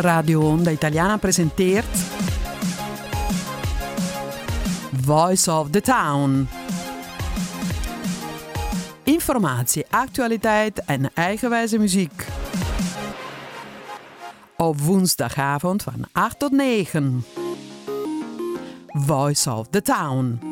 Radio Onda Italiana presenteert Voice of the Town. Informatie, actualiteit en eigenwijze muziek. Op woensdagavond van 8 tot 9. Voice of the Town.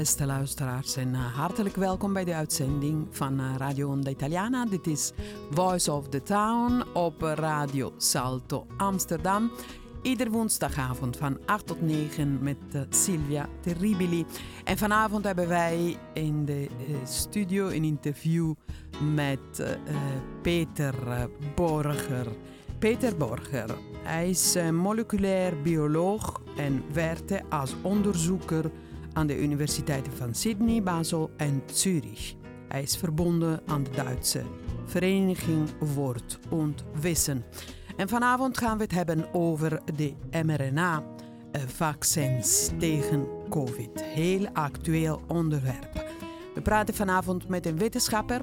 Beste luisteraars, en eh, hartelijk welkom bij de uitzending van eh, Radio Onda Italiana. Dit is Voice of the Town op Radio Salto Amsterdam. Ieder woensdagavond van 8 tot 9 met Silvia Terribili. En vanavond hebben wij in de studio een interview met Peter Borger. Peter Borger, hij is moleculair bioloog en werkte als onderzoeker aan de universiteiten van Sydney, Basel en Zurich. Hij is verbonden aan de Duitse Vereniging Wort und Wissen. En vanavond gaan we het hebben over de mRNA-vaccins tegen COVID. Heel actueel onderwerp. We praten vanavond met een wetenschapper,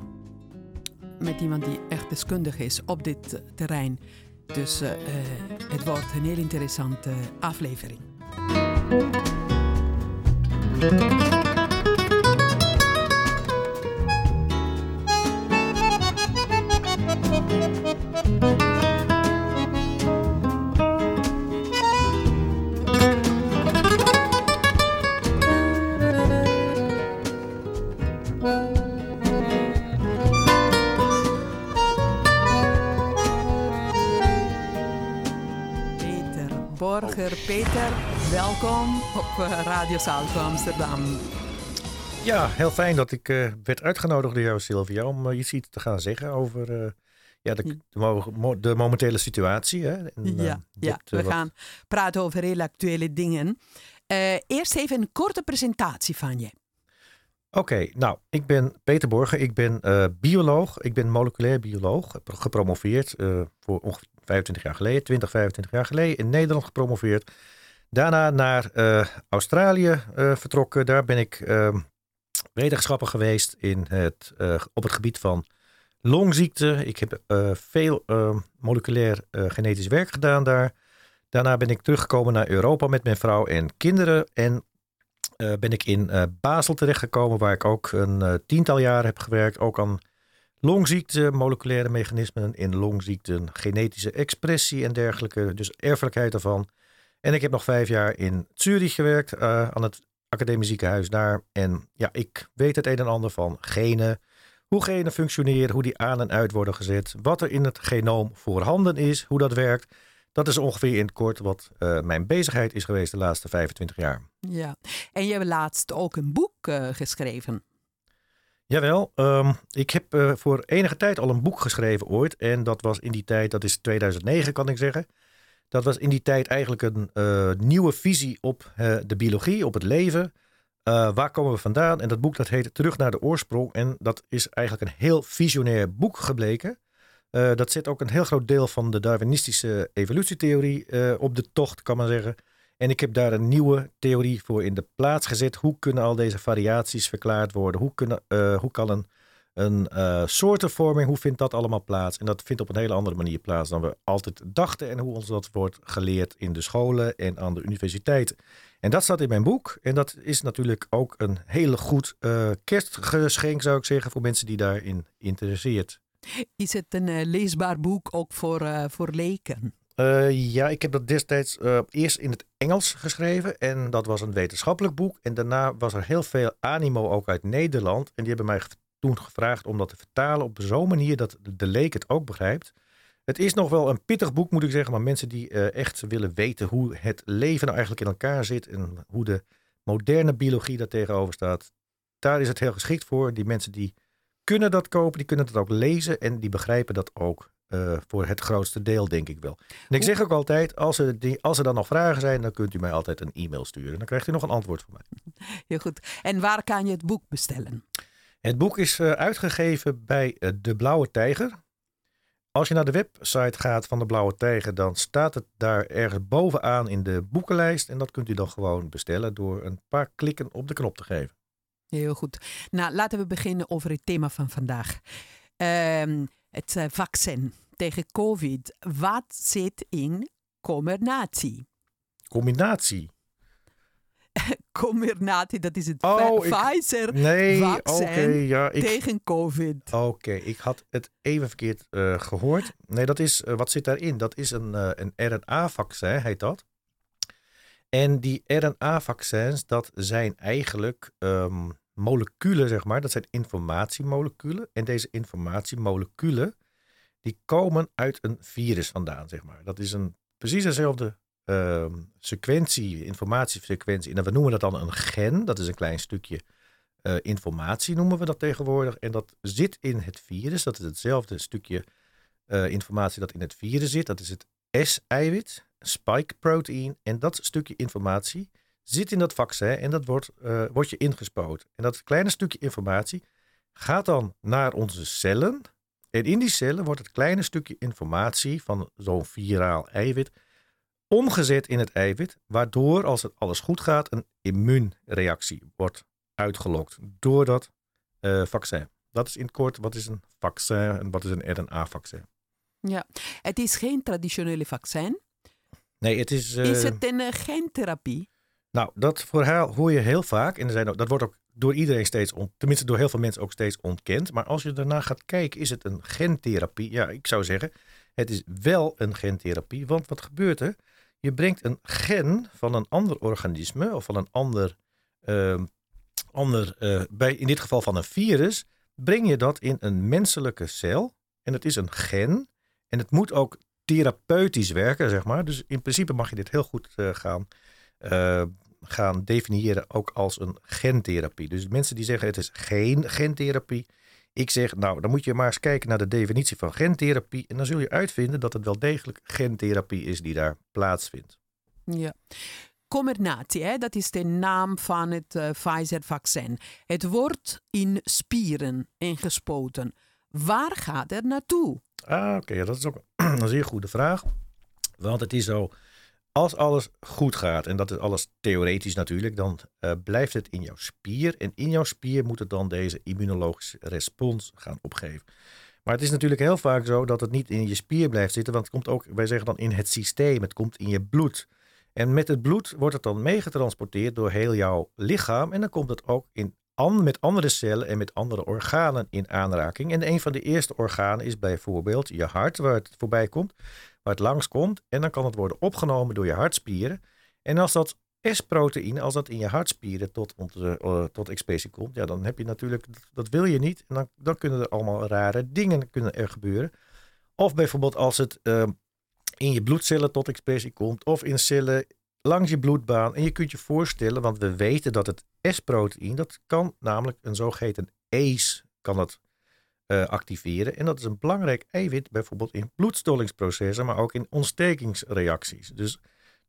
met iemand die echt deskundig is op dit terrein. Dus uh, het wordt een heel interessante aflevering. Peter Borger Peter welkom op eh, Radio Salto Amsterdam. Ja, heel fijn dat ik uh, werd uitgenodigd door jou, Sylvia, om uh, iets te gaan zeggen over uh, ja, de, de, de, momentele situatie. Hè? En, ja, ja, we wat... gaan praten over heel actuele dingen. eerst even een korte presentatie van je. Oké, nou, ik ben Peter Borger. Ik ben bioloog. Ik ben moleculair bioloog. Gepromoveerd voor ongeveer 25 jaar geleden, 20, 25 jaar geleden in Nederland gepromoveerd. Daarna naar uh, Australië vertrokken. Daar ben ik ehm, wetenschapper geweest in het, op het gebied van longziekte. Ik heb veel ehm, moleculair genetisch werk gedaan daar. Daarna ben ik teruggekomen naar Europa met mijn vrouw en kinderen. En uh, ben ik in uh, Basel terechtgekomen, waar ik ook een uh, tiental jaar heb gewerkt. Ook aan longziekten, moleculaire mechanismen in longziekten, genetische expressie en dergelijke. Dus erfelijkheid daarvan. En ik heb nog vijf jaar in Zurich gewerkt, aan het academisch ziekenhuis daar. En ja, ik weet het een en ander van genen. Hoe genen functioneren, hoe die aan en uit worden gezet. Wat er in het genoom voorhanden is, hoe dat werkt. Dat is ongeveer in het kort wat uh, mijn bezigheid is geweest de laatste 25 jaar. Ja, en je hebt laatst ook een boek uh, geschreven. Jawel, um, ik heb uh, voor enige tijd al een boek geschreven ooit. En dat was in die tijd, dat is 2009 kan ik zeggen. Dat was in die tijd eigenlijk een nieuwe visie op de biologie, op het leven. waar komen we vandaan? En dat boek dat heet Terug naar de oorsprong. En dat is eigenlijk een heel visionair boek gebleken. Dat zit ook een heel groot deel van de Darwinistische evolutietheorie op de tocht, kan men zeggen. En ik heb daar een nieuwe theorie voor in de plaats gezet. Hoe kunnen al deze variaties verklaard worden? Hoe, kunnen, hoe kan een, een soortenvorming, hoe vindt dat allemaal plaats? En dat vindt op een hele andere manier plaats dan we altijd dachten. En hoe ons dat wordt geleerd in de scholen en aan de universiteit. En dat staat in mijn boek. En dat is natuurlijk ook een hele goed kerstgeschenk, zou ik zeggen, voor mensen die daarin interesseert. Is het een uh, leesbaar boek ook voor, uh, voor leken? Uh, ja, ik heb dat destijds eerst in het Engels geschreven. En dat was een wetenschappelijk boek. En daarna was er heel veel animo ook uit Nederland. En die hebben mij toen gevraagd om dat te vertalen op zo'n manier dat de leek het ook begrijpt. Het is nog wel een pittig boek, moet ik zeggen. Maar mensen die echt willen weten hoe het leven nou eigenlijk in elkaar zit. En hoe de moderne biologie daar tegenover staat. Daar is het heel geschikt voor. Die mensen die kunnen dat kopen, die kunnen dat ook lezen en die begrijpen dat ook. Uh, voor het grootste deel, denk ik wel. En ik zeg ook altijd, als er, die, als er dan nog vragen zijn, dan kunt u mij altijd een e-mail sturen. Dan krijgt u nog een antwoord van mij. Heel goed. En waar kan je het boek bestellen? Het boek is uh, uitgegeven bij uh, De Blauwe Tijger. Als je naar de website gaat van De Blauwe Tijger, dan staat het daar ergens bovenaan in de boekenlijst. En dat kunt u dan gewoon bestellen door een paar klikken op de knop te geven. Heel goed. Nou, laten we beginnen over het thema van vandaag. Uh, het uh, vaccin tegen COVID. Wat zit in combinatie? Combinatie? Combinatie, dat is het oh, Pfizer nee, vaccin okay, ja, ik, tegen COVID. Oké, ik had het even verkeerd uh, gehoord. Nee, dat is, uh, wat zit daarin? Dat is een, uh, een RNA-vaccin, heet dat. En die RNA-vaccins, dat zijn eigenlijk um, moleculen, zeg maar. Dat zijn informatiemoleculen. En deze informatiemoleculen, die komen uit een virus vandaan, zeg maar. Dat is een precies dezelfde uh, sequentie, informatiefrequentie. En we noemen dat dan een gen. Dat is een klein stukje uh, informatie, noemen we dat tegenwoordig. En dat zit in het virus. Dat is hetzelfde stukje uh, informatie dat in het virus zit. Dat is het S-eiwit spike protein. En dat stukje informatie zit in dat vaccin en dat wordt, uh, wordt je ingespoten. En dat kleine stukje informatie gaat dan naar onze cellen. En in die cellen wordt het kleine stukje informatie van zo'n viraal eiwit omgezet in het eiwit, waardoor als het alles goed gaat, een immuunreactie wordt uitgelokt door dat uh, vaccin. Dat is in het kort wat is een vaccin en wat is een RNA-vaccin. Ja, het is geen traditionele vaccin. Nee, het is. Uh, is het een uh, gentherapie? Nou, dat verhaal hoor je heel vaak. En er zijn ook, dat wordt ook door iedereen steeds, on, tenminste door heel veel mensen ook steeds ontkend. Maar als je daarna gaat kijken, is het een gentherapie? Ja, ik zou zeggen, het is wel een gentherapie. Want wat gebeurt er? Je brengt een gen van een ander organisme of van een ander, uh, ander uh, bij, in dit geval van een virus, breng je dat in een menselijke cel. En het is een gen. En het moet ook therapeutisch werken, zeg maar. Dus in principe mag je dit heel goed gaan, gaan definiëren ook als een gentherapie. Dus mensen die zeggen het is geen gentherapie, ik zeg, nou, dan moet je maar eens kijken naar de definitie van gentherapie. En dan zul je uitvinden dat het wel degelijk gentherapie is die daar plaatsvindt. Ja. Comirnaty, hè, dat is de naam van het uh, Pfizer-vaccin. Het wordt in spieren ingespoten. Waar gaat het naartoe? Ah, oké, dat is ook een zeer goede vraag. Want het is zo, als alles goed gaat, en dat is alles theoretisch natuurlijk, dan uh, blijft het in jouw spier. En in jouw spier moet het dan deze immunologische respons gaan opgeven. Maar het is natuurlijk heel vaak zo dat het niet in je spier blijft zitten, want het komt ook, wij zeggen dan in het systeem, het komt in je bloed. En met het bloed wordt het dan meegetransporteerd door heel jouw lichaam en dan komt het ook in met andere cellen en met andere organen in aanraking. En een van de eerste organen is bijvoorbeeld je hart, waar het voorbij komt, waar het langskomt. En dan kan het worden opgenomen door je hartspieren. En als dat S-proteïne, als dat in je hartspieren tot, uh, tot expressie komt, ja, dan heb je natuurlijk, dat wil je niet. En dan, dan kunnen er allemaal rare dingen kunnen er gebeuren. Of bijvoorbeeld als het uh, in je bloedcellen tot expressie komt, of in cellen langs je bloedbaan. En je kunt je voorstellen, want we weten dat het S-proteïne, dat kan namelijk een zogeheten ACE kan dat, uh, activeren. En dat is een belangrijk eiwit bijvoorbeeld in bloedstollingsprocessen, maar ook in ontstekingsreacties. Dus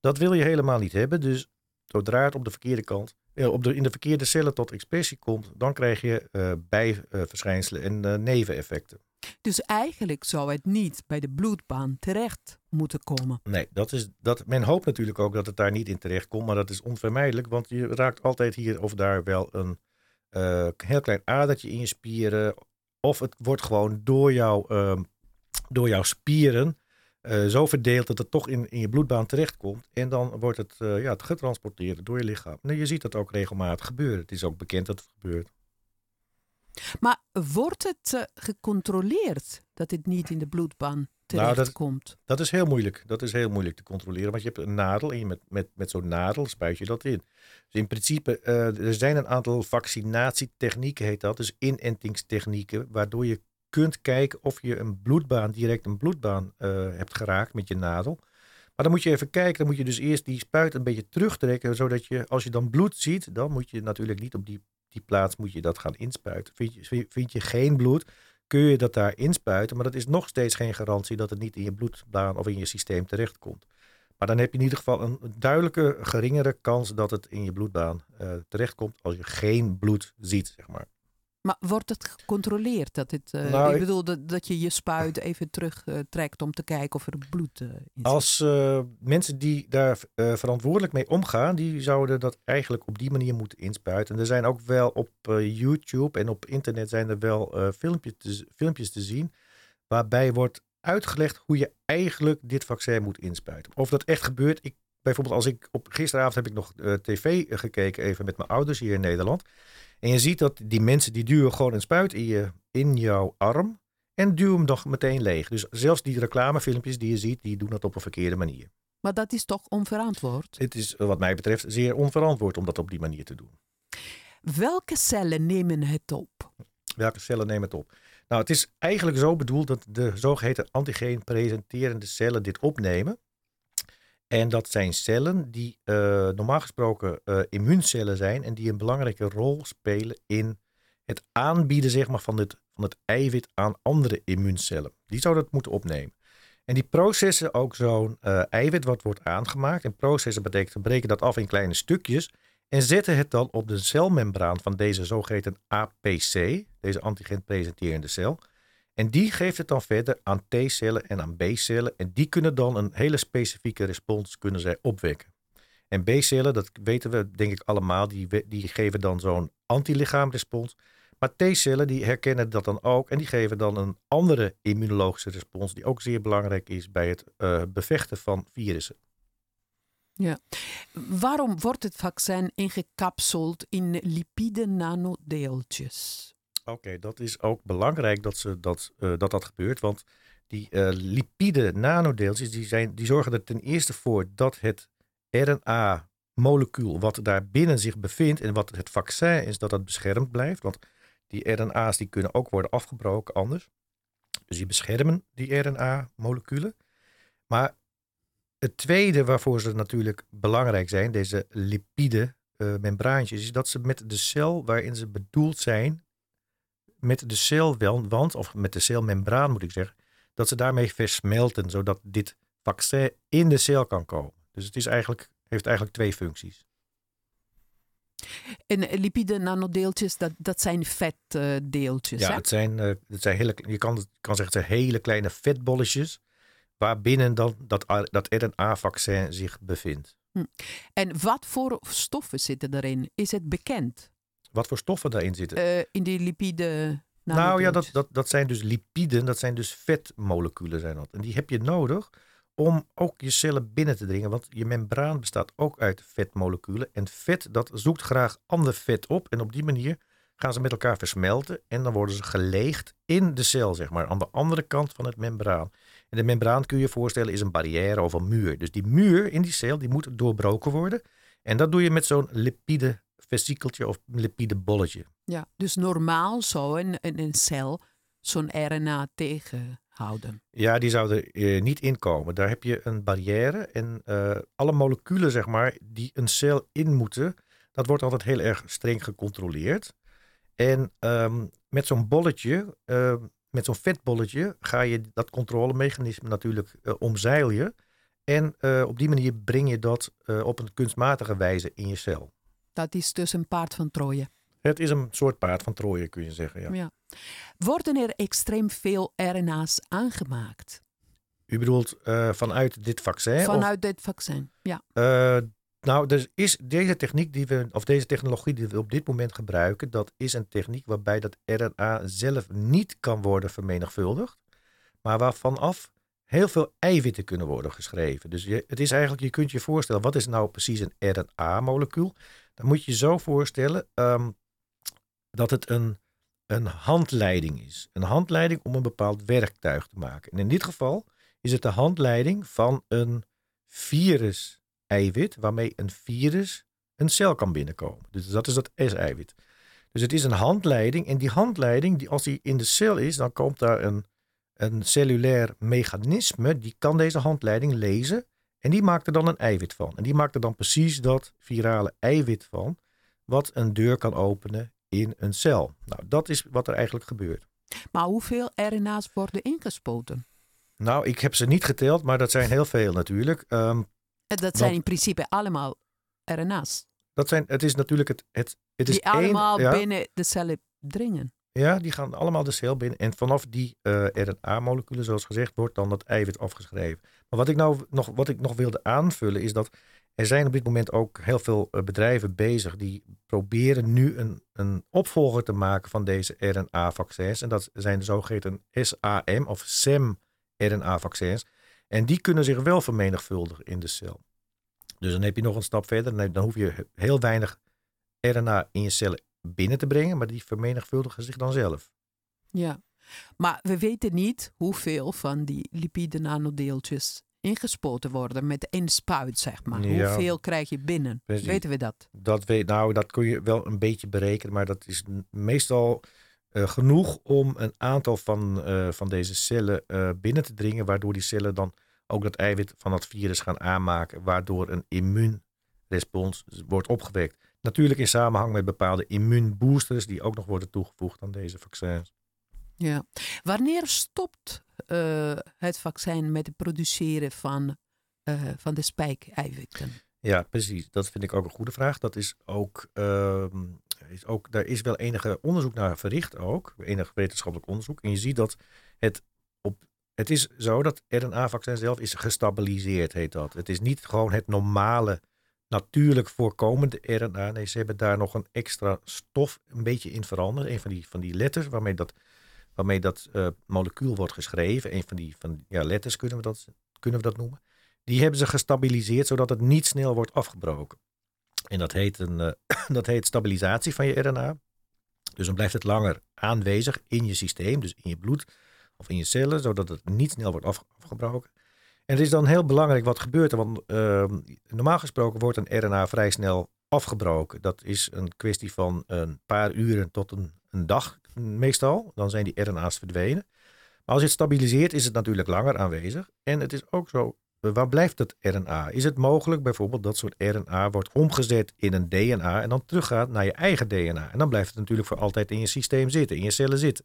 dat wil je helemaal niet hebben. Dus zodra het op de verkeerde kant, uh, op de, in de verkeerde cellen tot expressie komt, dan krijg je uh, bijverschijnselen en neveneffecten. Dus eigenlijk zou het niet bij de bloedbaan terecht moeten komen. Nee, dat is, dat, men hoopt natuurlijk ook dat het daar niet in terecht komt, maar dat is onvermijdelijk, want je raakt altijd hier of daar wel een uh, heel klein adertje in je spieren, of het wordt gewoon door, jou, uh, door jouw spieren uh, zo verdeeld dat het toch in, in je bloedbaan terechtkomt. En dan wordt het, uh, ja, het getransporteerd door je lichaam. Nou, je ziet dat ook regelmatig gebeuren. Het is ook bekend dat het gebeurt. Maar wordt het uh, gecontroleerd dat het niet in de bloedbaan terechtkomt? Nou, dat, dat, is heel moeilijk. Dat is heel moeilijk te controleren. Want je hebt een nadel en je met, met, met zo'n nadel spuit je dat in. Dus in principe, uh, er zijn een aantal vaccinatietechnieken, heet dat. Dus inentingstechnieken, waardoor je kunt kijken of je een bloedbaan, direct een bloedbaan uh, hebt geraakt met je nadel. Maar dan moet je even kijken, dan moet je dus eerst die spuit een beetje terugtrekken, zodat je, als je dan bloed ziet, dan moet je natuurlijk niet op die die plaats moet je dat gaan inspuiten. Vind je, vind je geen bloed, kun je dat daar inspuiten. Maar dat is nog steeds geen garantie dat het niet in je bloedbaan of in je systeem terechtkomt. Maar dan heb je in ieder geval een duidelijke geringere kans dat het in je bloedbaan uh, terechtkomt als je geen bloed ziet, zeg maar. Maar wordt het gecontroleerd? Dat het, uh, nou, ik bedoel dat, dat je je spuit even terugtrekt uh, om te kijken of er bloed uh, in Als mensen die daar verantwoordelijk mee omgaan, die zouden dat eigenlijk op die manier moeten inspuiten. er zijn ook wel op YouTube en op internet zijn er wel filmpjes, te, filmpjes te zien waarbij wordt uitgelegd hoe je eigenlijk dit vaccin moet inspuiten. Of dat echt gebeurt. Ik, bijvoorbeeld als ik op gisteravond heb ik nog tv gekeken even met mijn ouders hier in Nederland. En je ziet dat die mensen die duwen gewoon een spuit in, je, in jouw arm en duwen hem nog meteen leeg. Dus zelfs die reclamefilmpjes die je ziet, die doen dat op een verkeerde manier. Maar dat is toch onverantwoord? Het is wat mij betreft zeer onverantwoord om dat op die manier te doen. Welke cellen nemen het op? Welke cellen nemen het op? Nou, het is eigenlijk zo bedoeld dat de zogeheten antigeen presenterende cellen dit opnemen. En dat zijn cellen die uh, normaal gesproken uh, immuuncellen zijn en die een belangrijke rol spelen in het aanbieden zeg maar, van, het, van het eiwit aan andere immuuncellen. Die zouden dat moeten opnemen. En die processen ook zo'n uh, eiwit wat wordt aangemaakt. En processen betekent, we breken dat af in kleine stukjes en zetten het dan op de celmembraan van deze zogeheten APC, deze antigen presenterende cel. En die geeft het dan verder aan T-cellen en aan B-cellen. En die kunnen dan een hele specifieke respons kunnen zij opwekken. En B-cellen, dat weten we denk ik allemaal, die, die geven dan zo'n antilichaamrespons. Maar T-cellen die herkennen dat dan ook en die geven dan een andere immunologische respons die ook zeer belangrijk is bij het uh, bevechten van virussen. Ja. Waarom wordt het vaccin ingekapseld in lipide nanodeeltjes? Oké, dat is ook belangrijk dat, ze dat, uh, dat dat gebeurt. Want die uh, lipide nanodeeltjes die zijn, die zorgen er ten eerste voor dat het RNA-molecuul wat daar binnen zich bevindt en wat het vaccin is, dat dat beschermd blijft. Want die RNA's die kunnen ook worden afgebroken anders. Dus die beschermen die RNA-moleculen. Maar het tweede waarvoor ze natuurlijk belangrijk zijn, deze lipide uh, membraantjes, is dat ze met de cel waarin ze bedoeld zijn, met de celwand, of met de celmembraan moet ik zeggen, dat ze daarmee versmelten, zodat dit vaccin in de cel kan komen. Dus het is eigenlijk, heeft eigenlijk twee functies. En lipide nanodeeltjes, dat, dat zijn vetdeeltjes. ja, Het zijn, uh, het zijn hele, je kan, kan zeggen, het zijn hele kleine vetbolletjes waarbinnen dan dat, dat RNA-vaccin zich bevindt. Hm. En wat voor stoffen zitten erin? Is het bekend? Wat voor stoffen daarin zitten? Uh, in die lipide. Nou ja, dat, dat, dat zijn dus lipiden, dat zijn dus vetmoleculen zijn dat. En die heb je nodig om ook je cellen binnen te dringen. Want je membraan bestaat ook uit vetmoleculen. En vet, dat zoekt graag ander vet op. En op die manier gaan ze met elkaar versmelten. En dan worden ze geleegd in de cel, zeg maar, aan de andere kant van het membraan. En de membraan kun je je voorstellen is een barrière of een muur. Dus die muur in die cel, die moet doorbroken worden. En dat doe je met zo'n lipide vesikeltje of lipide bolletje. Ja, dus normaal zou een, een cel zo'n RNA tegenhouden. Ja, die zou er eh, niet in komen. Daar heb je een barrière en uh, alle moleculen, zeg maar, die een cel in moeten, dat wordt altijd heel erg streng gecontroleerd. En um, met zo'n bolletje, uh, met zo'n vetbolletje, ga je dat controlemechanisme natuurlijk uh, omzeil je. En op die manier breng je dat op een kunstmatige wijze in je cel. Dat is dus een paard van Troje. Het is een soort paard van Troje, kun je zeggen. Ja. ja. Worden er extreem veel RNA's aangemaakt? U bedoelt uh, vanuit dit vaccin? Vanuit dit vaccin, ja. Uh, nou, dus is deze techniek die we, of deze technologie die we op dit moment gebruiken, dat is een techniek waarbij dat RNA zelf niet kan worden vermenigvuldigd, maar waarvan af heel veel eiwitten kunnen worden geschreven. Dus je, het is eigenlijk, je kunt je voorstellen, wat is nou precies een RNA-molecuul? Dan moet je je zo voorstellen um, dat het een, een handleiding is. Een handleiding om een bepaald werktuig te maken. En in dit geval is het de handleiding van een virus-eiwit, waarmee een virus een cel kan binnenkomen. Dus dat is dat S-eiwit. Dus het is een handleiding. En die handleiding, die, als die in de cel is, dan komt daar een, een cellulair mechanisme. Die kan deze handleiding lezen. En die maakt er dan een eiwit van. En die maakt er dan precies dat virale eiwit van. Wat een deur kan openen in een cel. Nou, dat is wat er eigenlijk gebeurt. Maar hoeveel RNA's worden ingespoten? Nou, ik heb ze niet geteld, maar dat zijn heel veel natuurlijk. Um, dat zijn in principe allemaal RNA's. Dat zijn, het is natuurlijk het. het, het Die is allemaal één, binnen de cellen dringen. Ja, die gaan allemaal de cel binnen. En vanaf die eh, RNA-moleculen, zoals gezegd, wordt dan dat eiwit afgeschreven. Maar wat ik nou nog, wat ik nog wilde aanvullen, is dat er zijn op dit moment ook heel veel eh, bedrijven bezig die proberen nu een, een opvolger te maken van deze RNA-vaccins. En dat zijn de zogeheten SAM of SEM-RNA-vaccins. En die kunnen zich wel vermenigvuldigen in de cel. Dus dan heb je nog een stap verder. Dan hoef je heel weinig RNA in je cellen binnen te brengen, maar die vermenigvuldigen zich dan zelf. Ja, maar we weten niet hoeveel van die lipide nanodeeltjes ingespoten worden met één spuit, zeg maar. Hoeveel krijg je binnen? Weten we dat? Dat weet, nou, dat kun je wel een beetje berekenen, maar dat is meestal uh, genoeg om een aantal van, uh, van deze cellen uh, binnen te dringen, waardoor die cellen dan ook dat eiwit van dat virus gaan aanmaken, waardoor een immuunrespons wordt opgewekt. Natuurlijk in samenhang met bepaalde immuunboosters die ook nog worden toegevoegd aan deze vaccins. Ja. Wanneer stopt uh, het vaccin met het produceren van, uh, van de spijkeiwitten? Ja, precies. Dat vind ik ook een goede vraag. Dat is ook, uh, is ook, daar is wel enige onderzoek naar verricht ook, enig wetenschappelijk onderzoek. En je ziet dat het op, het is zo dat RNA-vaccin zelf is gestabiliseerd, heet dat. Het is niet gewoon het normale, natuurlijk voorkomende RNA. Nee, ze hebben daar nog een extra stof een beetje in veranderd. Een van die, van die letters waarmee dat waarmee dat uh, molecuul wordt geschreven. Een van die van, ja, letters kunnen we, dat, kunnen we dat noemen. Die hebben ze gestabiliseerd zodat het niet snel wordt afgebroken. En dat heet, een, uh, dat heet stabilisatie van je RNA. Dus dan blijft het langer aanwezig in je systeem, dus in je bloed of in je cellen, zodat het niet snel wordt afgebroken. En het is dan heel belangrijk wat gebeurt er, want uh, normaal gesproken wordt een RNA vrij snel afgebroken. Dat is een kwestie van een paar uren tot een, een dag meestal. Dan zijn die RNA's verdwenen. Maar als het stabiliseert, is het natuurlijk langer aanwezig. En het is ook zo, eh, waar blijft het RNA? Is het mogelijk bijvoorbeeld dat zo'n RNA wordt omgezet in een DNA en dan teruggaat naar je eigen DNA? En dan blijft het natuurlijk voor altijd in je systeem zitten, in je cellen zitten.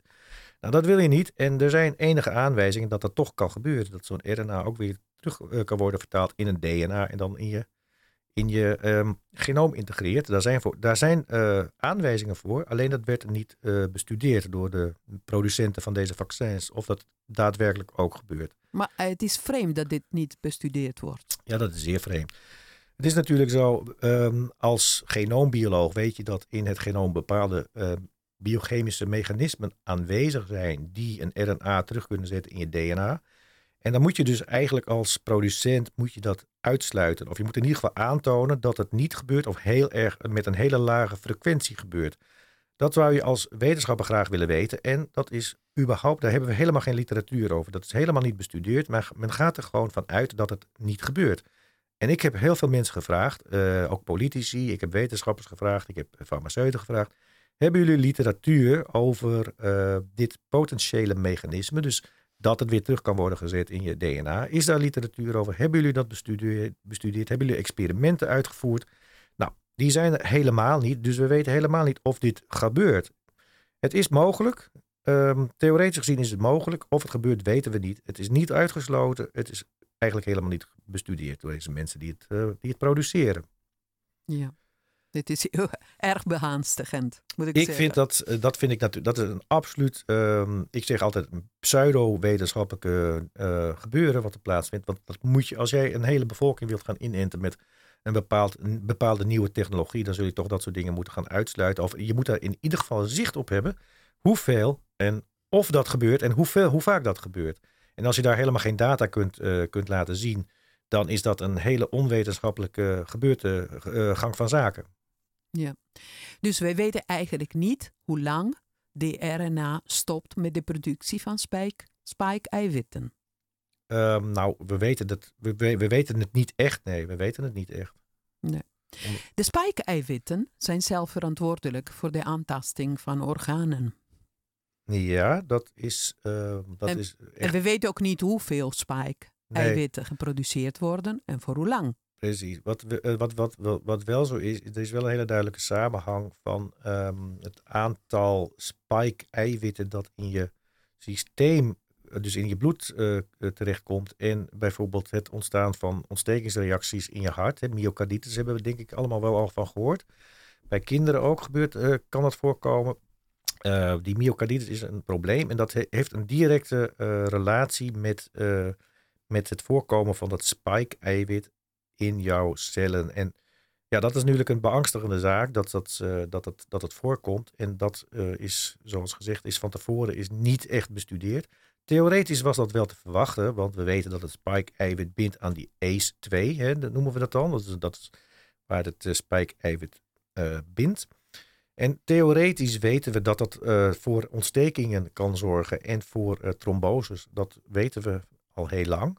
Nou, dat wil je niet. En er zijn enige aanwijzingen dat dat toch kan gebeuren. Dat zo'n RNA ook weer terug eh, kan worden vertaald in een DNA en dan in je in je um, genoom integreert. Daar zijn, voor, daar zijn uh, aanwijzingen voor, alleen dat werd niet uh, bestudeerd door de producenten van deze vaccins, of dat daadwerkelijk ook gebeurt. Maar uh, het is vreemd dat dit niet bestudeerd wordt. Ja, dat is zeer vreemd. Het is natuurlijk zo, um, als genoombioloog weet je dat in het genoom bepaalde biochemische mechanismen aanwezig zijn die een RNA terug kunnen zetten in je DNA. En dan moet je dus eigenlijk als producent moet je dat uitsluiten. Of je moet in ieder geval aantonen dat het niet gebeurt of heel erg met een hele lage frequentie gebeurt. Dat zou je als wetenschapper graag willen weten. En dat is überhaupt, daar hebben we helemaal geen literatuur over. Dat is helemaal niet bestudeerd, maar men gaat er gewoon van uit dat het niet gebeurt. En ik heb heel veel mensen gevraagd, uh, ook politici, ik heb wetenschappers gevraagd, ik heb farmaceuten gevraagd. Hebben jullie literatuur over uh, dit potentiële mechanisme? Dus dat het weer terug kan worden gezet in je DNA. Is daar literatuur over? Hebben jullie dat bestudeerd? bestudeerd? Hebben jullie experimenten uitgevoerd? Nou, die zijn er helemaal niet. Dus we weten helemaal niet of dit gebeurt. Het is mogelijk. Um, theoretisch gezien is het mogelijk. Of het gebeurt, weten we niet. Het is niet uitgesloten. Het is eigenlijk helemaal niet bestudeerd door deze mensen die het, uh, die het produceren. Ja. Dit is heel erg behanstigend, moet ik, ik zeggen. Vind dat, eh, dat vind ik natuurlijk, dat is een absoluut, um, ik zeg altijd pseudo-wetenschappelijke uh, gebeuren wat er plaatsvindt. Want dat moet je, als jij een hele bevolking wilt gaan inenten met een, bepaald, een bepaalde nieuwe technologie, dan zul je toch dat soort dingen moeten gaan uitsluiten. Of je moet daar in ieder geval zicht op hebben hoeveel en of dat gebeurt en hoeveel, hoe vaak dat gebeurt. En als je daar helemaal geen data kunt, uh, kunt laten zien, dan is dat een hele onwetenschappelijke gebeurte, uh, gang van zaken. Ja, dus wij weten eigenlijk niet hoe lang de RNA stopt met de productie van spike, spike-eiwitten. Um, nou, we weten, dat, we, we weten het niet echt. Nee, we weten het niet echt. Nee. De spike-eiwitten zijn zelf verantwoordelijk voor de aantasting van organen. Ja, dat is. Uh, dat en, is echt... en we weten ook niet hoeveel spike-eiwitten nee. geproduceerd worden en voor hoe lang. Precies. Wat, wat, wat, wat, wat wel zo is, er is wel een hele duidelijke samenhang van um, het aantal spike-eiwitten dat in je systeem, dus in je bloed uh, terechtkomt. En bijvoorbeeld het ontstaan van ontstekingsreacties in je hart. Hè, myocarditis hebben we denk ik allemaal wel al van gehoord. Bij kinderen ook gebeurt, kan dat voorkomen. Uh, die myocarditis is een probleem en dat he heeft een directe relatie met, met het voorkomen van dat spike-eiwit in jouw cellen. En ja, dat is natuurlijk een beangstigende zaak dat dat, uh, dat, het, dat voorkomt. En dat uh, is, zoals gezegd, is van tevoren is niet echt bestudeerd. Theoretisch was dat wel te verwachten, want we weten dat het spike-eiwit bindt aan die ACE2, hè, dat noemen we dat dan. Dat is, dat waar het uh, spike-eiwit bindt. En theoretisch weten we dat dat voor ontstekingen kan zorgen en voor tromboses. Dat weten we al heel lang.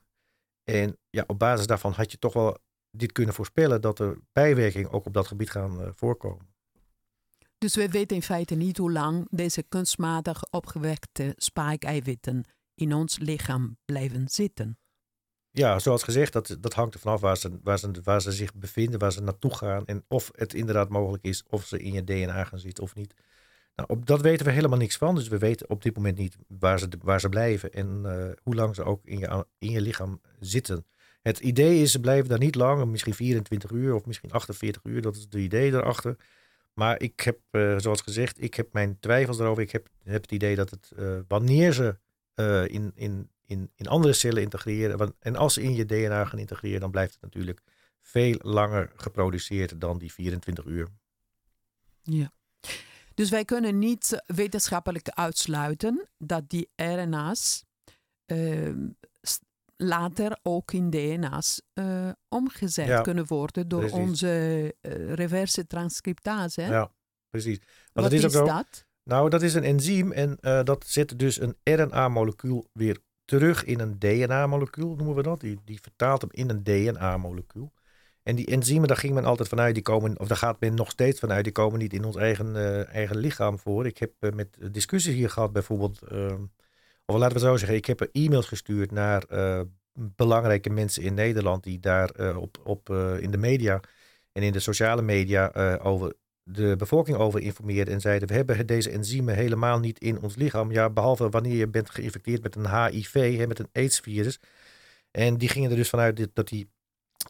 En ja, op basis daarvan had je toch wel dit kunnen voorspellen dat er bijwerkingen ook op dat gebied gaan uh, voorkomen. Dus we weten in feite niet hoe lang deze kunstmatig opgewekte spike-eiwitten in ons lichaam blijven zitten. Ja, zoals gezegd, dat, dat hangt er vanaf waar ze, waar, ze, waar ze zich bevinden, waar ze naartoe gaan en of het inderdaad mogelijk is of ze in je DNA gaan zitten of niet. Nou, op dat weten we helemaal niks van. Dus we weten op dit moment niet waar ze, waar ze blijven en uh, hoe lang ze ook in je, in je lichaam zitten. Het idee is, ze blijven daar niet lang, misschien 24 uur of misschien 48 uur. Dat is het idee erachter. Maar ik heb, uh, zoals gezegd, ik heb mijn twijfels erover. Ik heb, het idee dat het, uh, wanneer ze uh, in, in, in, in andere cellen integreren, want, en als ze in je DNA gaan integreren, dan blijft het natuurlijk veel langer geproduceerd dan die 24 uur. Ja. Dus wij kunnen niet wetenschappelijk uitsluiten dat die RNA's uh, later ook in DNA's uh, omgezet ja, kunnen worden door precies. onze uh, reverse transcriptase. Hè? Ja, precies. Maar Wat dat is, is ook dat? Nou, dat is een enzym en uh, dat zet dus een RNA-molecuul weer terug in een DNA-molecuul, noemen we dat. Die, die vertaalt hem in een DNA-molecuul. En die enzymen, daar ging men altijd vanuit, die komen, of daar gaat men nog steeds vanuit, die komen niet in ons eigen, eigen lichaam voor. Ik heb met discussies hier gehad, bijvoorbeeld of laten we zo zeggen, ik heb een e-mail gestuurd naar belangrijke mensen in Nederland die daar op, op, in de media en in de sociale media over de bevolking over informeerden en zeiden: We hebben deze enzymen helemaal niet in ons lichaam. Ja, behalve wanneer je bent geïnfecteerd met een HIV, hè, met een AIDS-virus. En die gingen er dus vanuit dat die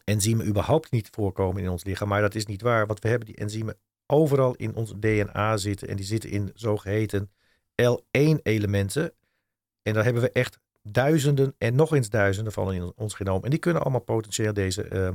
enzymen überhaupt niet voorkomen in ons lichaam. Maar dat is niet waar, want we hebben die enzymen overal in ons DNA zitten. En die zitten in zogeheten L1-elementen. En daar hebben we echt duizenden en nog eens duizenden van in ons genoom. En die kunnen allemaal potentieel deze, uh,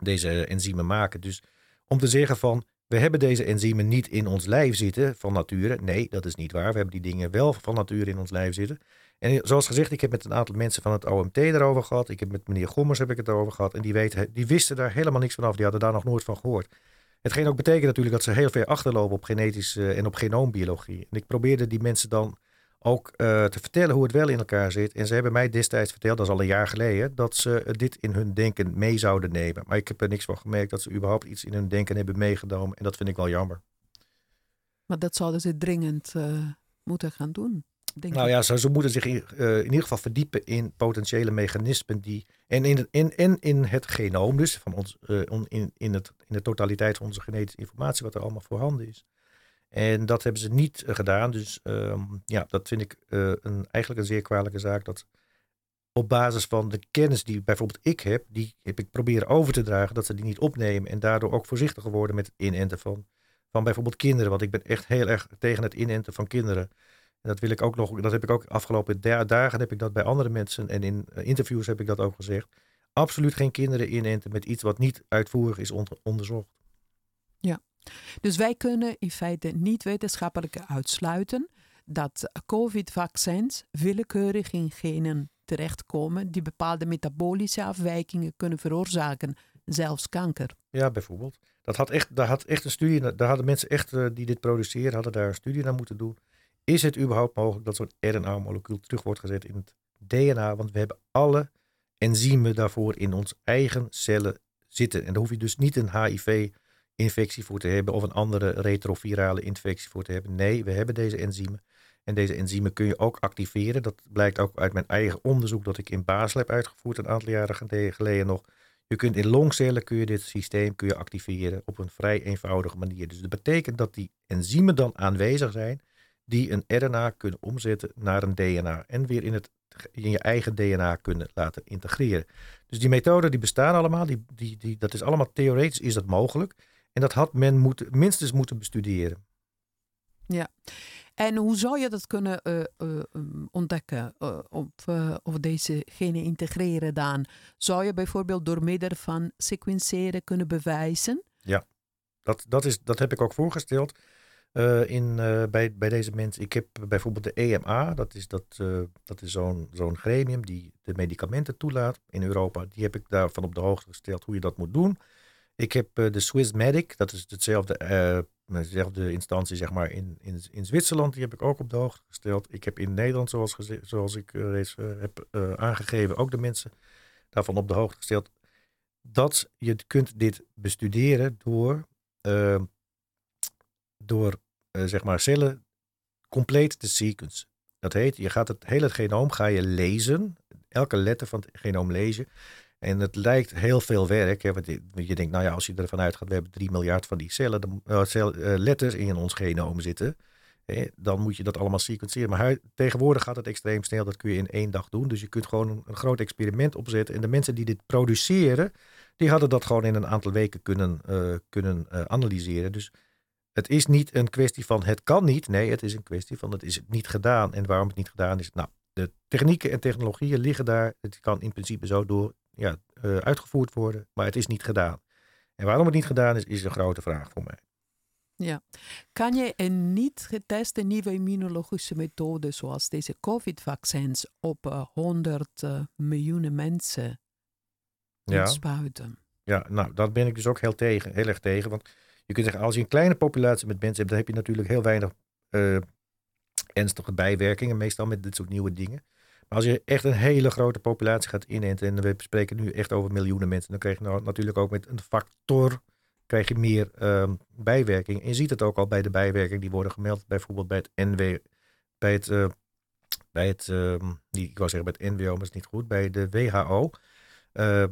deze enzymen maken. Dus om te zeggen van we hebben deze enzymen niet in ons lijf zitten van nature. Nee, dat is niet waar. We hebben die dingen wel van nature in ons lijf zitten. En zoals gezegd, ik heb met een aantal mensen van het OMT erover gehad. Ik heb met meneer Gommers heb ik het erover gehad. En die, weten, die wisten daar helemaal niks van af. Die hadden daar nog nooit van gehoord. Hetgeen ook betekent natuurlijk dat ze heel ver achterlopen op genetische en op genoombiologie. En ik probeerde die mensen dan ook uh, te vertellen hoe het wel in elkaar zit. En ze hebben mij destijds verteld, dat is al een jaar geleden, dat ze dit in hun denken mee zouden nemen. Maar ik heb er niks van gemerkt dat ze überhaupt iets in hun denken hebben meegenomen. En dat vind ik wel jammer. Maar dat zouden ze dringend uh, moeten gaan doen. Denk nou ja, ze, ze, moeten zich in, uh, in, ieder geval verdiepen in potentiële mechanismen die. En in, in, in, in het genoom, dus van ons, in, in, het, in de totaliteit van onze genetische informatie, wat er allemaal voorhanden is. En dat hebben ze niet eh, gedaan. Dus ehm, ja, dat vind ik uh, een, eigenlijk een zeer kwalijke zaak. Dat op basis van de kennis die bijvoorbeeld ik heb, die heb ik proberen over te dragen, dat ze die niet opnemen. En daardoor ook voorzichtiger worden met het inenten van, van bijvoorbeeld kinderen. Want ik ben echt heel erg tegen het inenten van kinderen. En dat wil ik ook nog, dat heb ik ook afgelopen dagen heb ik dat bij andere mensen en in eh, interviews heb ik dat ook gezegd. Absoluut geen kinderen inenten met iets wat niet uitvoerig is onderzocht. Ja, dus wij kunnen in feite niet wetenschappelijk uitsluiten dat COVID-vaccins willekeurig in genen terechtkomen die bepaalde metabolische afwijkingen kunnen veroorzaken, zelfs kanker. Ja, bijvoorbeeld. Dat had echt, daar had echt een studie, daar hadden mensen echt eh, die dit produceren, hadden daar een studie naar moeten doen. Is het überhaupt mogelijk dat zo'n RNA-molecuul terug wordt gezet in het DNA? Want we hebben alle enzymen daarvoor in ons eigen cellen zitten. En daar hoef je dus niet een HIV infectie voor te hebben of een andere retrovirale infectie voor te hebben. Nee, we hebben deze enzymen. En deze enzymen kun je ook activeren. Dat blijkt ook uit mijn eigen onderzoek dat ik in Basel heb uitgevoerd een aantal jaren geleden nog. Je kunt in longcellen kun je dit systeem kun je activeren op een vrij eenvoudige manier. Dus dat betekent dat die enzymen dan aanwezig zijn die een RNA kunnen omzetten naar een DNA en weer in, het, in je eigen DNA kunnen laten integreren. Dus die methoden die bestaan allemaal, die, die, die, dat is allemaal theoretisch is dat mogelijk. En dat had men moet, minstens moeten bestuderen. Ja. En hoe zou je dat kunnen uh, uh, ontdekken uh, of, of deze genen integreren dan? Zou je bijvoorbeeld door middel van sequenceren kunnen bewijzen? Ja, dat, dat, is, dat heb ik ook voorgesteld in, bij, bij deze mensen. Ik heb bijvoorbeeld de EMA, dat is, dat, dat is zo'n zo'n gremium die de medicamenten toelaat in Europa. Die heb ik daarvan op de hoogte gesteld hoe je dat moet doen. Ik heb uh, de Swiss Medic, dat is hetzelfde, uh, dezelfde instantie zeg maar in, in, in Zwitserland, die heb ik ook op de hoogte gesteld. Ik heb in Nederland, zoals, zoals ik uh, reeds heb aangegeven, ook de mensen daarvan op de hoogte gesteld. Dat je kunt dit bestuderen door, door zeg maar cellen compleet te sequence. Dat heet, je gaat het hele genoom ga je lezen, elke letter van het genoom lezen. En het lijkt heel veel werk. Hè, want je, denkt, nou ja, als je ervan uitgaat, we hebben 3 miljard van die cellen, de, cel, uh, letters in ons genoom zitten. Hè, dan moet je dat allemaal sequenceren. Maar tegenwoordig gaat het extreem snel. Dat kun je in één dag doen. Dus je kunt gewoon een, groot experiment opzetten. En de mensen die dit produceren, die hadden dat gewoon in een aantal weken kunnen, uh, kunnen analyseren. Dus het is niet een kwestie van het kan niet. Nee, het is een kwestie van het is niet gedaan. En waarom het niet gedaan is, nou, de technieken en technologieën liggen daar. Het kan in principe zo door ja, uh, uitgevoerd worden, maar het is niet gedaan. En waarom het niet gedaan is, is een grote vraag voor mij. Ja. Kan je een niet geteste nieuwe immunologische methode, zoals deze COVID-vaccins, op uh, 100 uh, miljoen mensen ja. spuiten? Ja, nou, dat ben ik dus ook heel, tegen, heel erg tegen. Want je kunt zeggen, als je een kleine populatie met mensen hebt, dan heb je natuurlijk heel weinig uh, ernstige bijwerkingen, meestal met dit soort nieuwe dingen als je echt een hele grote populatie gaat inenten, en we spreken nu echt over miljoenen mensen, dan krijg je nou natuurlijk ook met een factor krijg je meer um, bijwerking. En je ziet het ook al bij de bijwerking die worden gemeld, bijvoorbeeld bij het NW, bij het uh, bij het, ehm, die, ik wou zeggen bij het NWO, maar is niet goed, bij de WHO. Uh,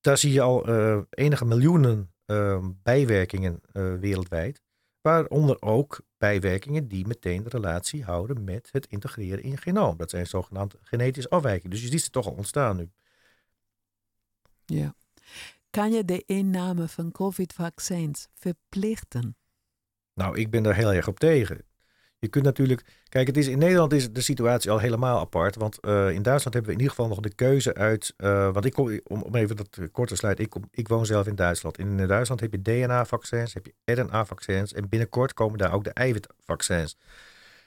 daar zie je al uh, enige miljoenen ehm, bijwerkingen wereldwijd. Waaronder ook bijwerkingen die meteen de relatie houden met het integreren in genoom. Dat zijn zogenaamde genetische afwijkingen. Dus je ziet ze toch al ontstaan nu. Ja. Kan je de inname van COVID-vaccins verplichten? Nou, ik ben daar heel erg op tegen. Je kunt natuurlijk. Kijk, het is, in Nederland is de situatie al helemaal apart. Want uh, in Duitsland hebben we in ieder geval nog de keuze uit. Uh, want ik kom, om, even dat kort te sluiten. Ik, ik woon zelf in Duitsland. In Duitsland heb je DNA-vaccins, heb je RNA-vaccins. En binnenkort komen daar ook de eiwitvaccins.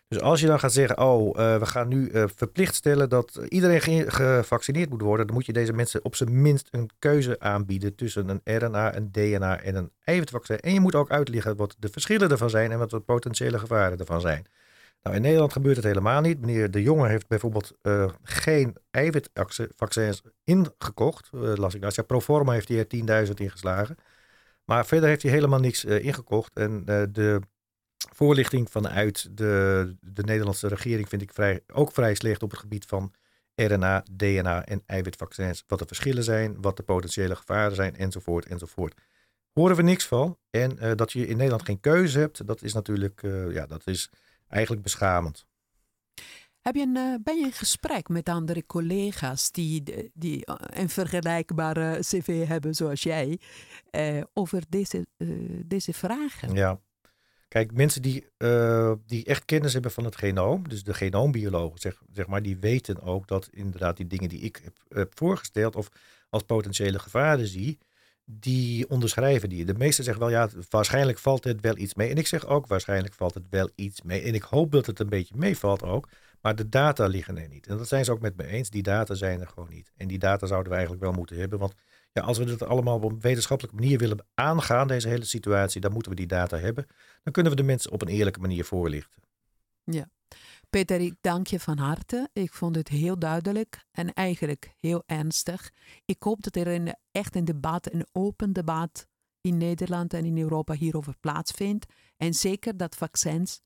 Dus als je dan gaat zeggen, oh, uh, we gaan nu uh, verplicht stellen dat iedereen gevaccineerd moet worden, dan moet je deze mensen op zijn minst een keuze aanbieden tussen een RNA, een DNA en een eiwitvaccin. En je moet ook uitleggen wat de verschillen ervan zijn en wat de potentiële gevaren ervan zijn. Nou, in Nederland gebeurt het helemaal niet. Meneer De Jonge heeft bijvoorbeeld uh, geen eiwitvaccins ingekocht. las ik nou. Ja, Proforma heeft hij er 10.000 ingeslagen. Maar verder heeft hij helemaal niks ingekocht. En de voorlichting vanuit de, de Nederlandse regering vind ik vrij, ook vrij slecht op het gebied van RNA, DNA en eiwitvaccins. Wat de verschillen zijn, wat de potentiële gevaren zijn, enzovoort, enzovoort. Horen we niks van. En uh, dat je in Nederland geen keuze hebt, dat is natuurlijk, uh, ja, dat is eigenlijk beschamend. Heb je een, uh, ben je in gesprek met andere collega's die, die een vergelijkbare cv hebben zoals jij over deze, deze vragen? Ja, Kijk, mensen die, uh, die echt kennis hebben van het genoom, dus de genoombiologen, zeg, zeg maar, die weten ook dat inderdaad die dingen die ik heb, voorgesteld of als potentiële gevaren zie, die onderschrijven die. De meesten zeggen wel, ja, waarschijnlijk valt het wel iets mee. En ik zeg ook, waarschijnlijk valt het wel iets mee. En ik hoop dat het een beetje meevalt ook. Maar de data liggen er niet. En dat zijn ze ook met me eens. Die data zijn er gewoon niet. En die data zouden we eigenlijk wel moeten hebben. Want ja, als we dit allemaal op een wetenschappelijke manier willen aangaan, deze hele situatie, dan moeten we die data hebben. Dan kunnen we de mensen op een eerlijke manier voorlichten. Ja. Peter, ik dank je van harte. Ik vond het heel duidelijk en eigenlijk heel ernstig. Ik hoop dat er een, echt een debat, een open debat in Nederland en in Europa hierover plaatsvindt. En zeker dat vaccins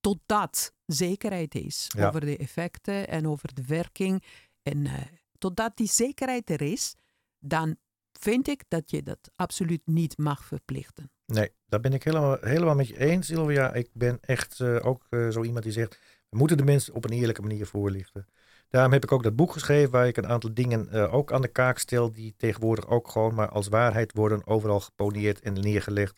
totdat zekerheid is over de effecten en over de werking. En uh, totdat die zekerheid er is, dan vind ik dat je dat absoluut niet mag verplichten. Nee, daar ben ik helemaal, helemaal met je eens, Sylvia. Ik ben echt uh, ook uh, zo iemand die zegt, we moeten de mensen op een eerlijke manier voorlichten. Daarom heb ik ook dat boek geschreven waar ik een aantal dingen uh, ook aan de kaak stel die tegenwoordig ook gewoon maar als waarheid worden overal geponeerd en neergelegd.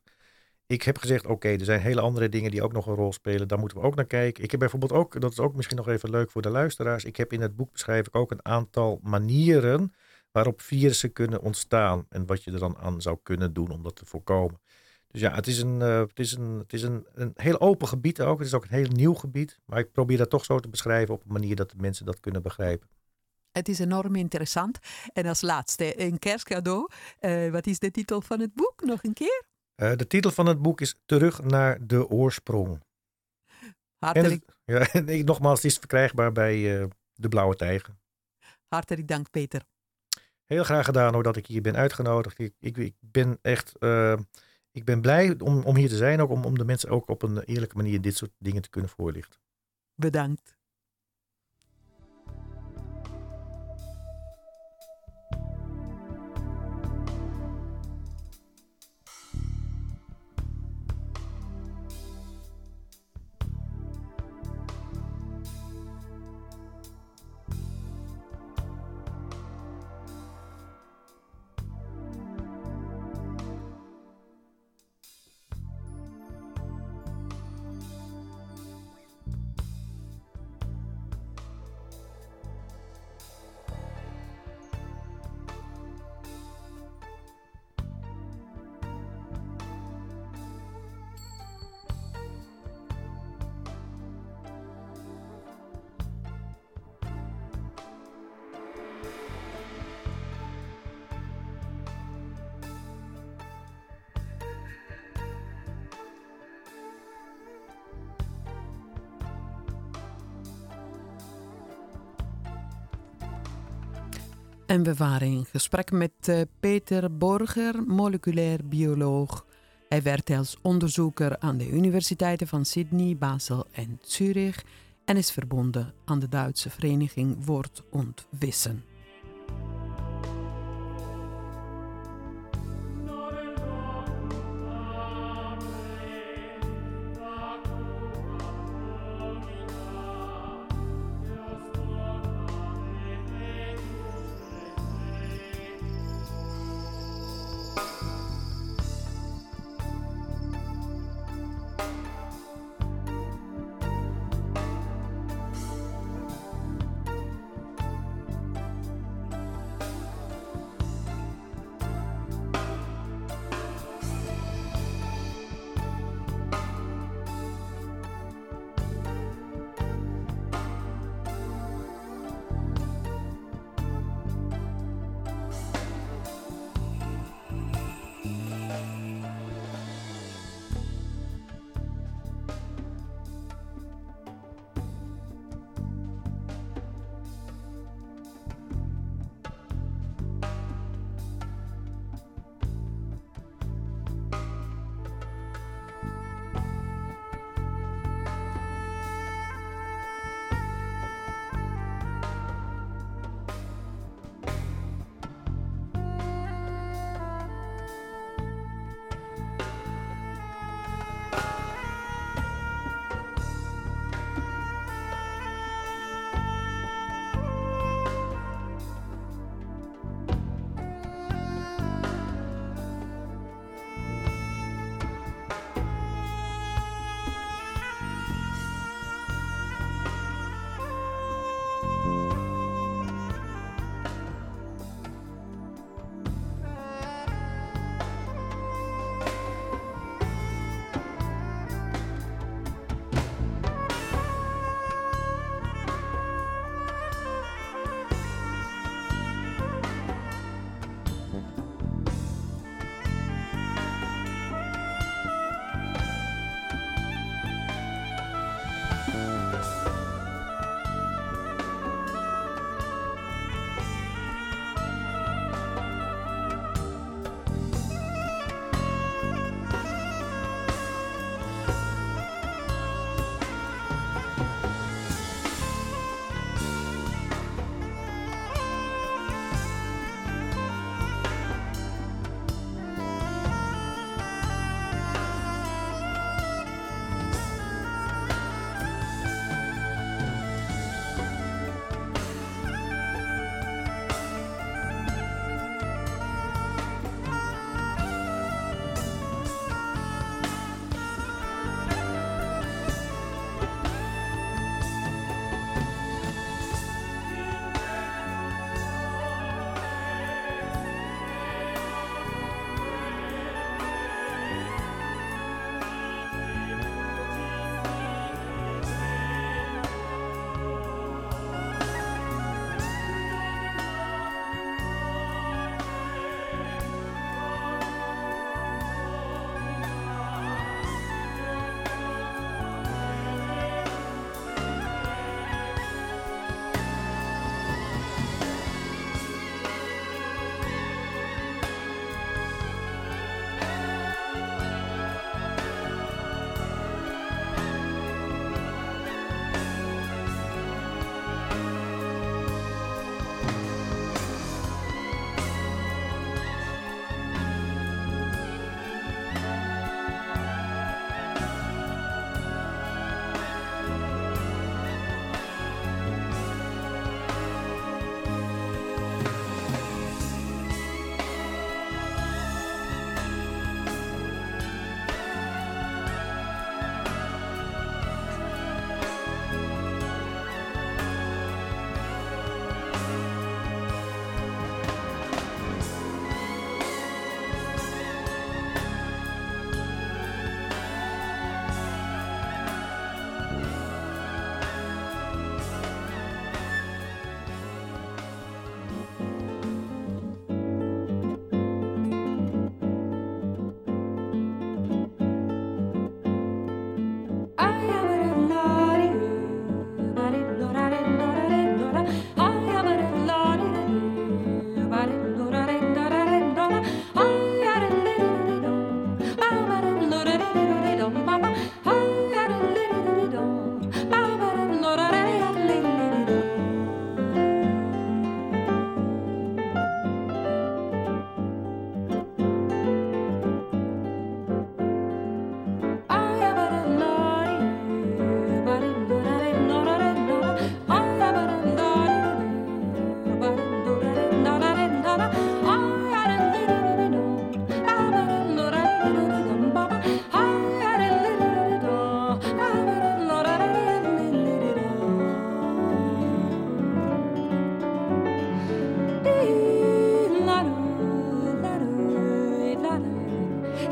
Ik heb gezegd, oké, er zijn hele andere dingen die ook nog een rol spelen. Daar moeten we ook naar kijken. Ik heb bijvoorbeeld ook, dat is ook misschien nog even leuk voor de luisteraars. Ik heb in het boek beschrijf ik ook een aantal manieren waarop virussen kunnen ontstaan en wat je er dan aan zou kunnen doen om dat te voorkomen. Dus ja, het is een, uh, het is een, het is een, een heel open gebied ook. Het is ook een heel nieuw gebied. Maar ik probeer dat toch zo te beschrijven op een manier dat de mensen dat kunnen begrijpen. Het is enorm interessant. En als laatste, een kerstcadeau. Uh, wat is de titel van het boek? Nog een keer? Uh, de titel van het boek is Terug naar de oorsprong. Hartelijk. En het, ja, nogmaals, het is verkrijgbaar bij De Blauwe Tijger. Hartelijk dank, Peter. Heel graag gedaan hoor dat ik hier ben uitgenodigd. Ik, ik, ik ben echt uh, ik ben blij om, om hier te zijn, ook om, om de mensen ook op een eerlijke manier dit soort dingen te kunnen voorlichten. Bedankt. In gesprek met uh, Peter Borger, moleculair bioloog. Hij werkt als onderzoeker aan de universiteiten van Sydney, Basel en Zurich. en is verbonden aan de Duitse vereniging Word und Wissen.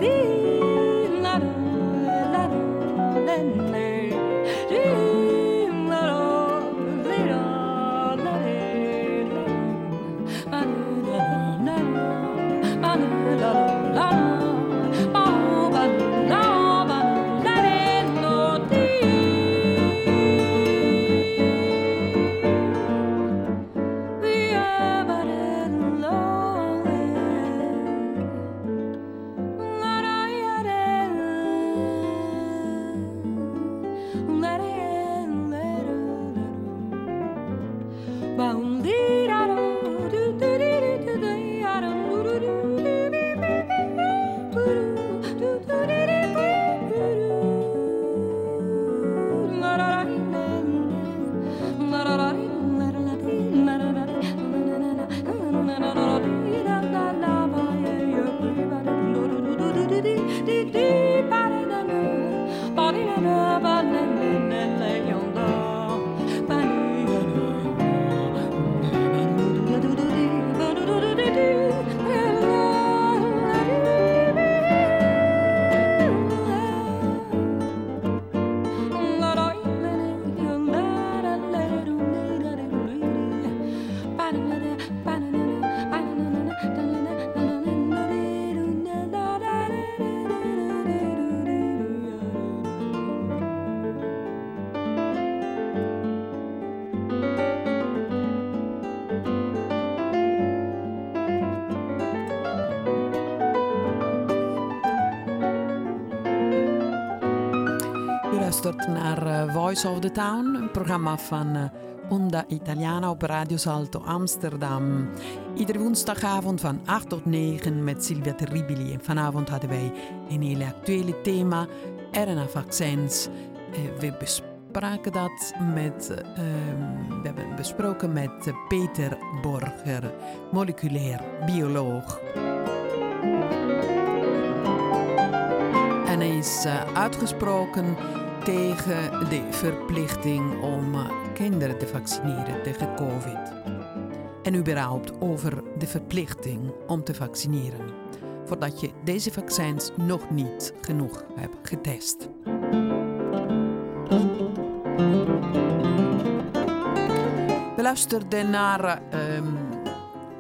be. Luistert naar uh, Voice of the Town, een programma van uh, Onda Italiana op Radio Salto Amsterdam. Iedere woensdagavond van 8 tot 9 met Silvia Terribili. En vanavond hadden wij een hele actuele thema, RNA-vaccins. Uh, we bespraken dat met, ehm, we hebben besproken met Peter Borger, moleculair bioloog. En hij is uitgesproken tegen de verplichting om kinderen te vaccineren tegen COVID. En überhaupt over de verplichting om te vaccineren, voordat je deze vaccins nog niet genoeg hebt getest. We luisterden naar um,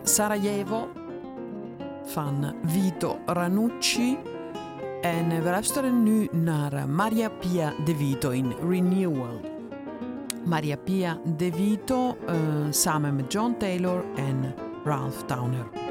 Sarajevo van Vito Ranucci. En we luisteren nu naar Maria Pia De Vito in Renewal. Maria Pia De Vito uh, samen met John Taylor en Ralph Towner.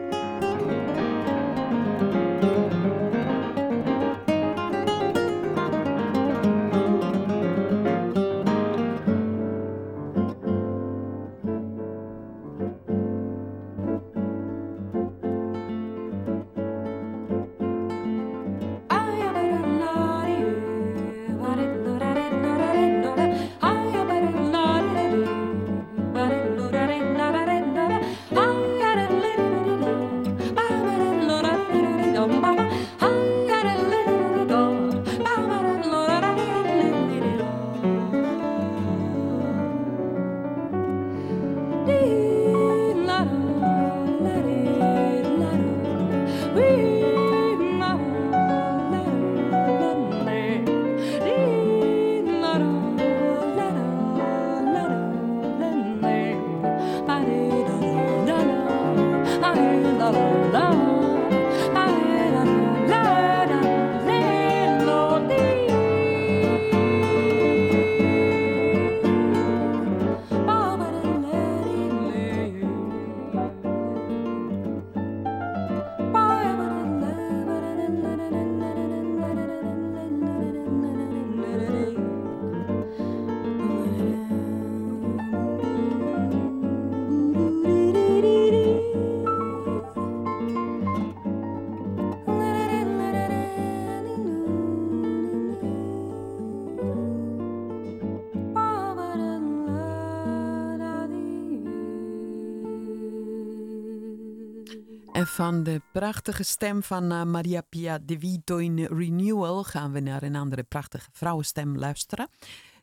Van de prachtige stem van uh, Maria Pia De Vito in Renewal gaan we naar een andere prachtige vrouwenstem luisteren.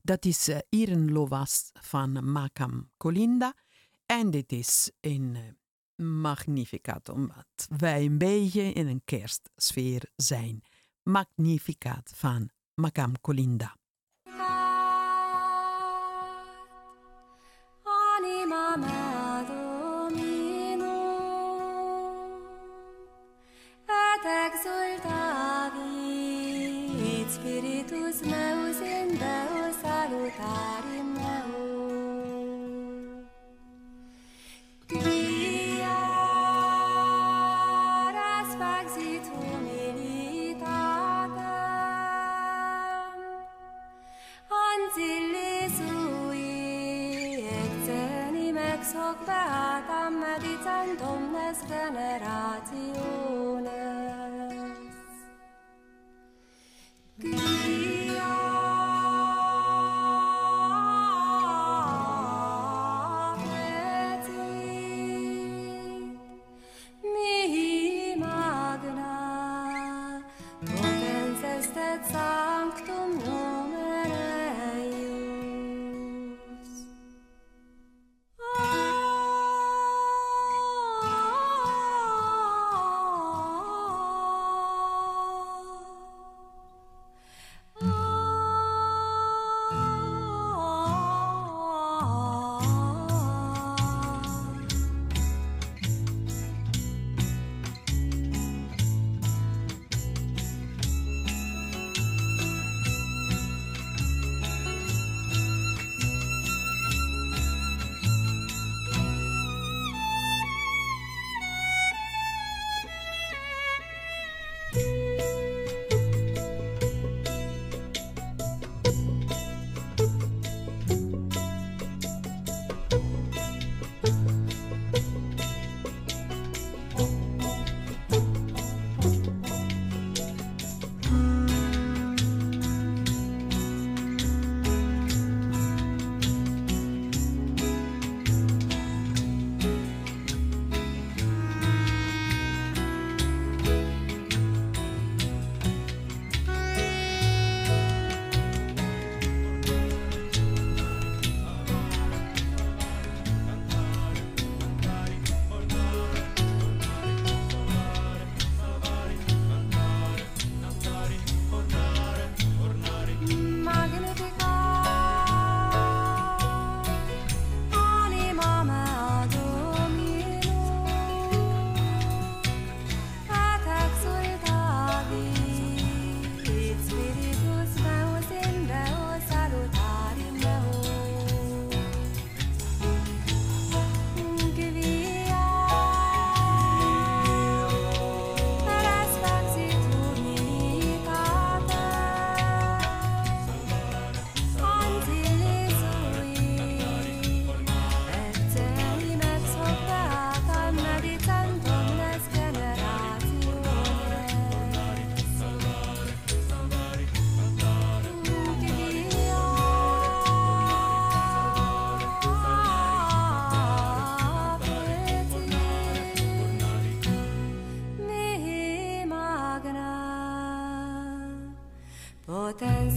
Dat is uh, Iren Lovas van Macam Colinda. En dit is een uh, Magnificat, omdat wij een beetje in een kerstsfeer zijn. Magnificat van Macam Colinda. pregzul David, Spiritus meu zâmbeu salutat.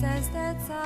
says that's all.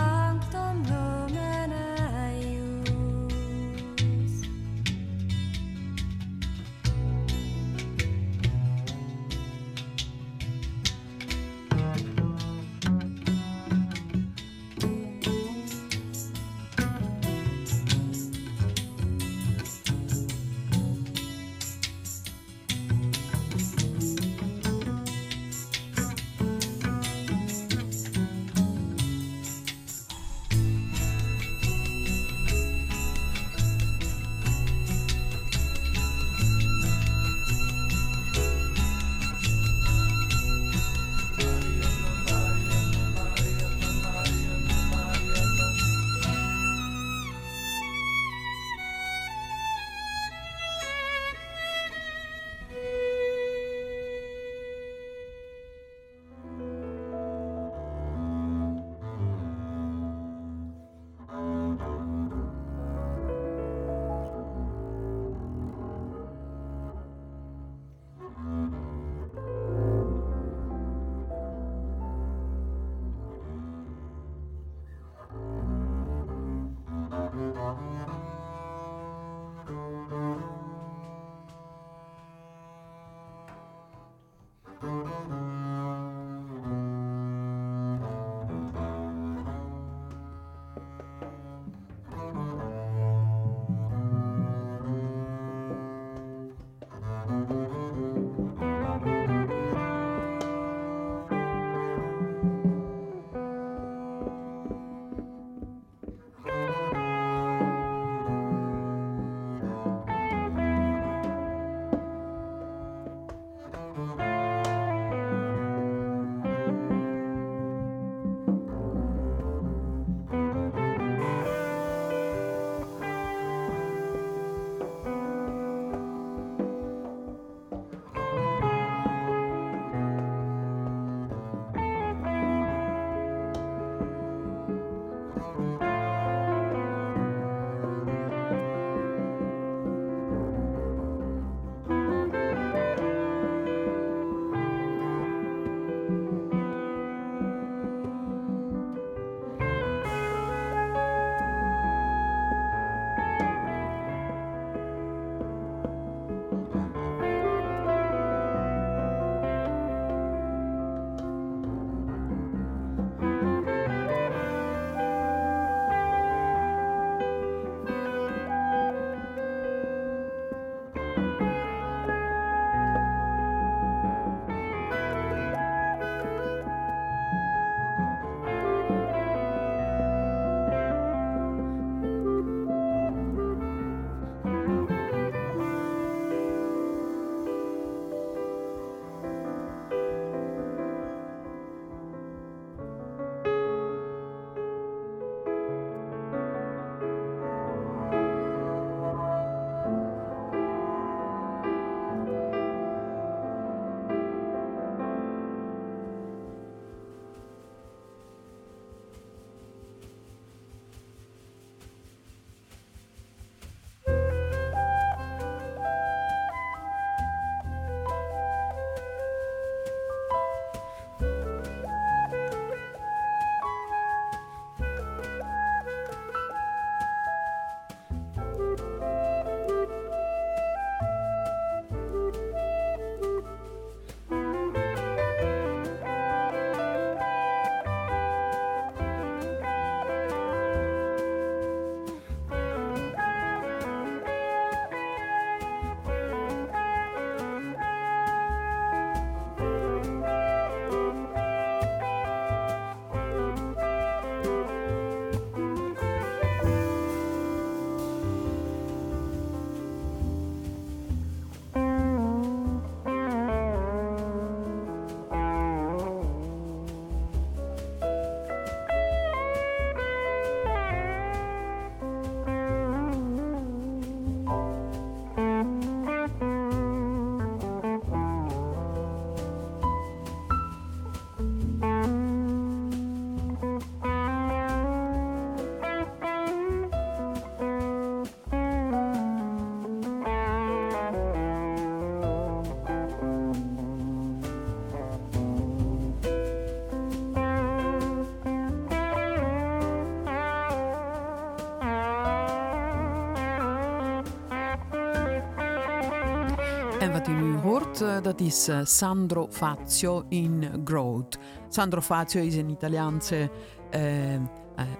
Uh, dat is uh, Sandro Fazio in Growth. Sandro Fazio is een Italiaanse uh,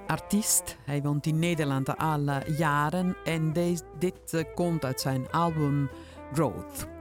artiest. Hij woont in Nederland al jaren en deze, dit komt uit zijn album Growth.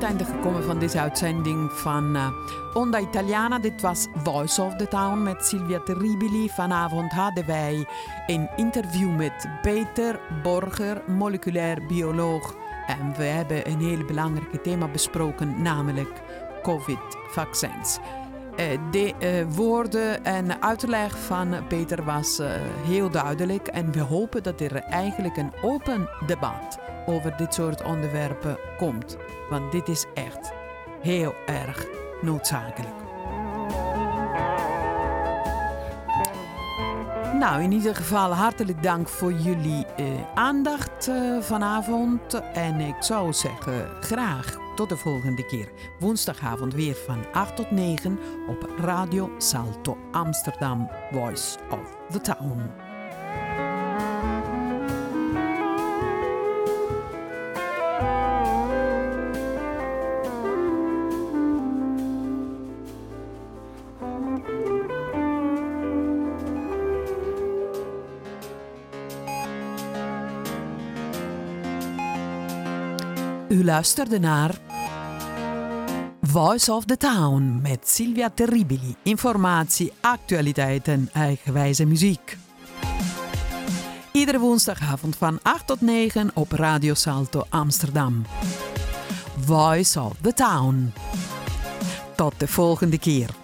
Het einde gekomen van deze uitzending van uh, Onda Italiana. Dit was Voice of the Town met Silvia Terribili. Vanavond hadden wij een interview met Peter Borger, moleculair bioloog. En we hebben een heel belangrijk thema besproken, namelijk COVID-vaccins. Uh, de uh, woorden en uitleg van Peter was heel duidelijk en we hopen dat er eigenlijk een open debat over dit soort onderwerpen komt. Want dit is echt heel erg noodzakelijk. Nou, in ieder geval hartelijk dank voor jullie eh, aandacht eh, vanavond. En ik zou zeggen, graag tot de volgende keer. Woensdagavond weer van 8 tot 9 op Radio Salto Amsterdam, Voice of the Town. Luisterde naar Voice of the Town met Silvia Terribili. Informatie, actualiteit en eigenwijze muziek. Iedere woensdagavond van 8 tot 9 op Radio Salto Amsterdam. Voice of the Town. Tot de volgende keer.